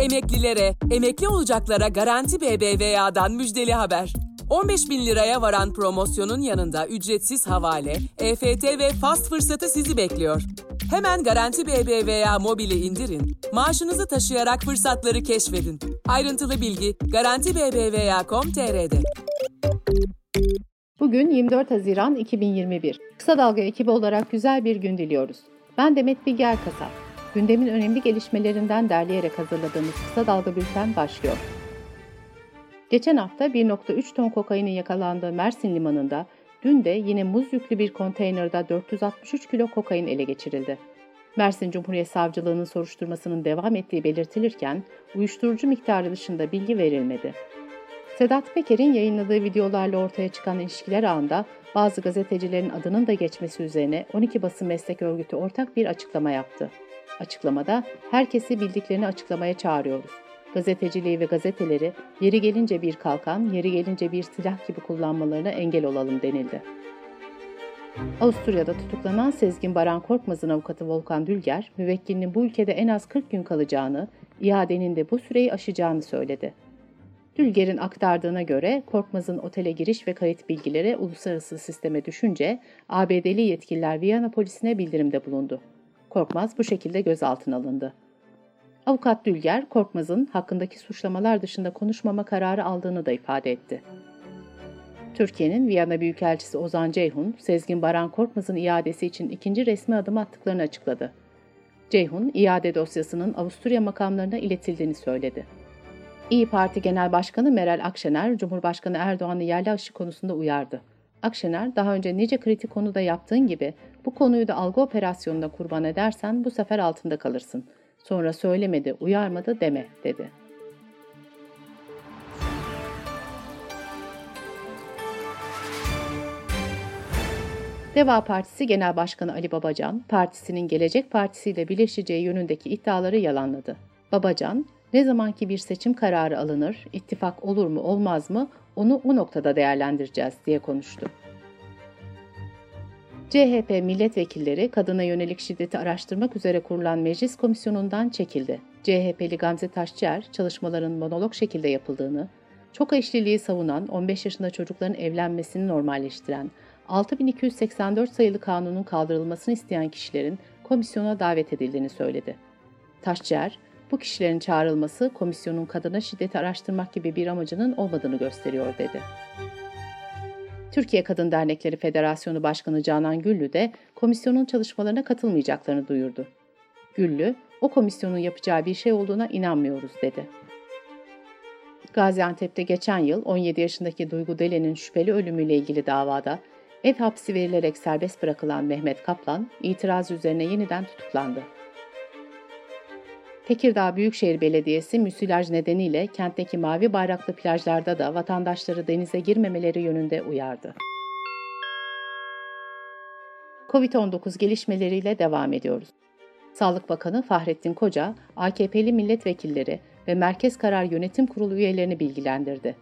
Emeklilere, emekli olacaklara Garanti BBVA'dan müjdeli haber. 15 bin liraya varan promosyonun yanında ücretsiz havale, EFT ve fast fırsatı sizi bekliyor. Hemen Garanti BBVA mobili indirin, maaşınızı taşıyarak fırsatları keşfedin. Ayrıntılı bilgi Garanti BBVA.com.tr'de. Bugün 24 Haziran 2021. Kısa Dalga ekibi olarak güzel bir gün diliyoruz. Ben Demet Bilge Erkasap. Gündemin önemli gelişmelerinden derleyerek hazırladığımız Kısa Dalga Bülten başlıyor. Geçen hafta 1.3 ton kokainin yakalandığı Mersin Limanı'nda dün de yine muz yüklü bir konteynerde 463 kilo kokain ele geçirildi. Mersin Cumhuriyet Savcılığı'nın soruşturmasının devam ettiği belirtilirken uyuşturucu miktarı dışında bilgi verilmedi. Sedat Peker'in yayınladığı videolarla ortaya çıkan ilişkiler ağında bazı gazetecilerin adının da geçmesi üzerine 12 basın meslek örgütü ortak bir açıklama yaptı. Açıklamada herkesi bildiklerini açıklamaya çağırıyoruz. Gazeteciliği ve gazeteleri yeri gelince bir kalkan, yeri gelince bir silah gibi kullanmalarına engel olalım denildi. Avusturya'da tutuklanan Sezgin Baran Korkmaz'ın avukatı Volkan Dülger, müvekkilinin bu ülkede en az 40 gün kalacağını, iadenin de bu süreyi aşacağını söyledi. Dülger'in aktardığına göre Korkmaz'ın otele giriş ve kayıt bilgileri uluslararası sisteme düşünce ABD'li yetkililer Viyana polisine bildirimde bulundu. Korkmaz bu şekilde gözaltına alındı. Avukat Dülger, Korkmaz'ın hakkındaki suçlamalar dışında konuşmama kararı aldığını da ifade etti. Türkiye'nin Viyana Büyükelçisi Ozan Ceyhun, Sezgin Baran Korkmaz'ın iadesi için ikinci resmi adım attıklarını açıkladı. Ceyhun, iade dosyasının Avusturya makamlarına iletildiğini söyledi. İyi Parti Genel Başkanı Meral Akşener, Cumhurbaşkanı Erdoğan'ı yerli aşı konusunda uyardı. Akşener, daha önce nice kritik konuda yaptığın gibi bu konuyu da algı operasyonunda kurban edersen bu sefer altında kalırsın. Sonra söylemedi, uyarmadı deme, dedi. Deva Partisi Genel Başkanı Ali Babacan, partisinin Gelecek Partisi ile birleşeceği yönündeki iddiaları yalanladı. Babacan, ne zamanki bir seçim kararı alınır, ittifak olur mu olmaz mı onu o noktada değerlendireceğiz diye konuştu. CHP milletvekilleri kadına yönelik şiddeti araştırmak üzere kurulan meclis komisyonundan çekildi. CHP'li Gamze Taşçıer çalışmaların monolog şekilde yapıldığını, çok eşliliği savunan 15 yaşında çocukların evlenmesini normalleştiren 6284 sayılı kanunun kaldırılmasını isteyen kişilerin komisyona davet edildiğini söyledi. Taşçıer, bu kişilerin çağrılması komisyonun kadına şiddeti araştırmak gibi bir amacının olmadığını gösteriyor dedi. Türkiye Kadın Dernekleri Federasyonu Başkanı Canan Güllü de komisyonun çalışmalarına katılmayacaklarını duyurdu. Güllü, o komisyonun yapacağı bir şey olduğuna inanmıyoruz dedi. Gaziantep'te geçen yıl 17 yaşındaki Duygu Delen'in şüpheli ölümüyle ilgili davada ev hapsi verilerek serbest bırakılan Mehmet Kaplan itiraz üzerine yeniden tutuklandı. Tekirdağ Büyükşehir Belediyesi müsilaj nedeniyle kentteki mavi bayraklı plajlarda da vatandaşları denize girmemeleri yönünde uyardı. Covid-19 gelişmeleriyle devam ediyoruz. Sağlık Bakanı Fahrettin Koca, AKP'li milletvekilleri ve Merkez Karar Yönetim Kurulu üyelerini bilgilendirdi.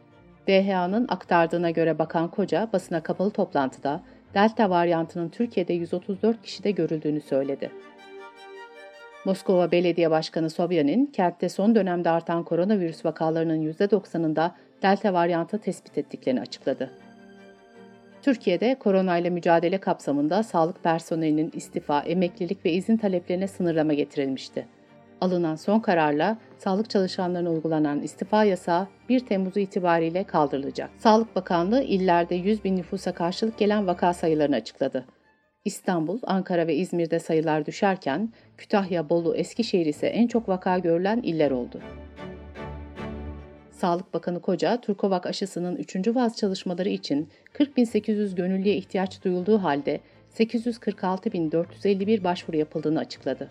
DHA'nın aktardığına göre Bakan Koca basına kapalı toplantıda Delta varyantının Türkiye'de 134 kişide görüldüğünü söyledi. Moskova Belediye Başkanı Sobyanin, kentte son dönemde artan koronavirüs vakalarının %90'ında delta varyantı tespit ettiklerini açıkladı. Türkiye'de koronayla mücadele kapsamında sağlık personelinin istifa, emeklilik ve izin taleplerine sınırlama getirilmişti. Alınan son kararla sağlık çalışanlarına uygulanan istifa yasağı 1 Temmuz itibariyle kaldırılacak. Sağlık Bakanlığı illerde 100 bin nüfusa karşılık gelen vaka sayılarını açıkladı. İstanbul, Ankara ve İzmir'de sayılar düşerken Kütahya, Bolu, Eskişehir ise en çok vaka görülen iller oldu. Sağlık Bakanı Koca, Turkovak aşısının 3. vaz çalışmaları için 40.800 gönüllüye ihtiyaç duyulduğu halde 846.451 başvuru yapıldığını açıkladı.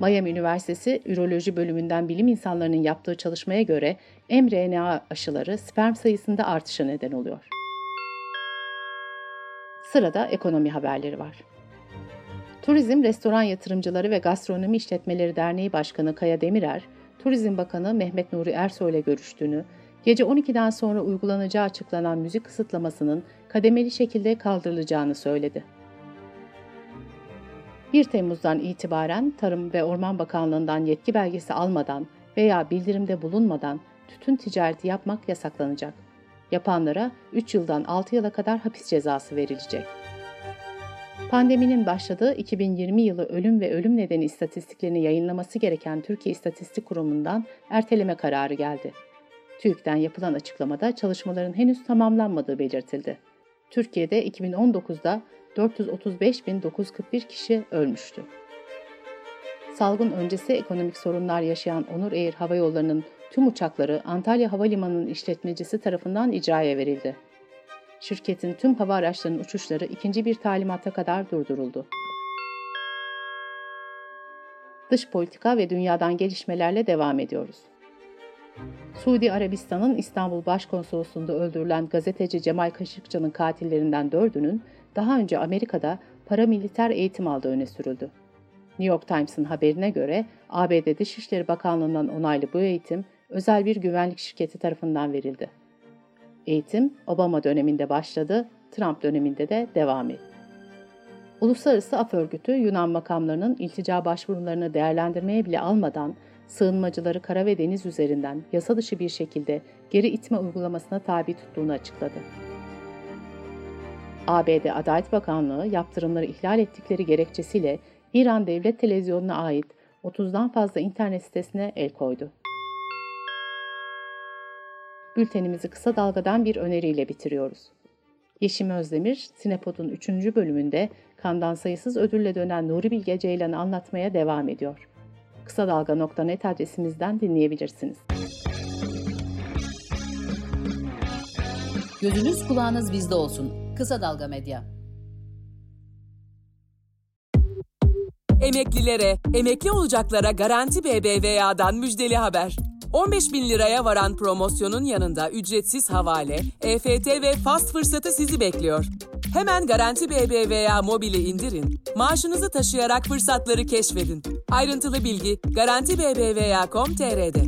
Miami Üniversitesi Üroloji bölümünden bilim insanlarının yaptığı çalışmaya göre mRNA aşıları sperm sayısında artışa neden oluyor. Sırada ekonomi haberleri var. Turizm, Restoran Yatırımcıları ve Gastronomi İşletmeleri Derneği Başkanı Kaya Demirer, Turizm Bakanı Mehmet Nuri Ersoy ile görüştüğünü, gece 12'den sonra uygulanacağı açıklanan müzik kısıtlamasının kademeli şekilde kaldırılacağını söyledi. 1 Temmuz'dan itibaren Tarım ve Orman Bakanlığı'ndan yetki belgesi almadan veya bildirimde bulunmadan tütün ticareti yapmak yasaklanacak. Yapanlara 3 yıldan 6 yıla kadar hapis cezası verilecek. Pandeminin başladığı 2020 yılı ölüm ve ölüm nedeni istatistiklerini yayınlaması gereken Türkiye İstatistik Kurumu'ndan erteleme kararı geldi. TÜİK'ten yapılan açıklamada çalışmaların henüz tamamlanmadığı belirtildi. Türkiye'de 2019'da 435.941 kişi ölmüştü. Salgın öncesi ekonomik sorunlar yaşayan Onur Air Hava Yolları'nın tüm uçakları Antalya Havalimanı'nın işletmecisi tarafından icraya verildi. Şirketin tüm hava araçlarının uçuşları ikinci bir talimata kadar durduruldu. Dış politika ve dünyadan gelişmelerle devam ediyoruz. Suudi Arabistan'ın İstanbul Başkonsolosluğu'nda öldürülen gazeteci Cemal Kaşıkçı'nın katillerinden dördünün daha önce Amerika'da paramiliter eğitim aldığı öne sürüldü. New York Times'ın haberine göre ABD Dışişleri Bakanlığı'ndan onaylı bu eğitim özel bir güvenlik şirketi tarafından verildi. Eğitim Obama döneminde başladı, Trump döneminde de devam etti. Uluslararası Af Örgütü Yunan makamlarının iltica başvurularını değerlendirmeye bile almadan sığınmacıları kara ve deniz üzerinden yasa dışı bir şekilde geri itme uygulamasına tabi tuttuğunu açıkladı. ABD Adalet Bakanlığı yaptırımları ihlal ettikleri gerekçesiyle İran Devlet Televizyonu'na ait 30'dan fazla internet sitesine el koydu. Bültenimizi kısa dalgadan bir öneriyle bitiriyoruz. Yeşim Özdemir, Sinepod'un 3. bölümünde kandan sayısız ödülle dönen Nuri Bilge Ceylan'ı anlatmaya devam ediyor. Kısa Dalga.net adresimizden dinleyebilirsiniz. Gözünüz kulağınız bizde olsun. Kısa Dalga Medya. Emeklilere, emekli olacaklara Garanti BBVA'dan müjdeli haber. 15 bin liraya varan promosyonun yanında ücretsiz havale, EFT ve fast fırsatı sizi bekliyor. Hemen Garanti BBVA mobili indirin, maaşınızı taşıyarak fırsatları keşfedin. Ayrıntılı bilgi Garanti BBVA.com.tr'de.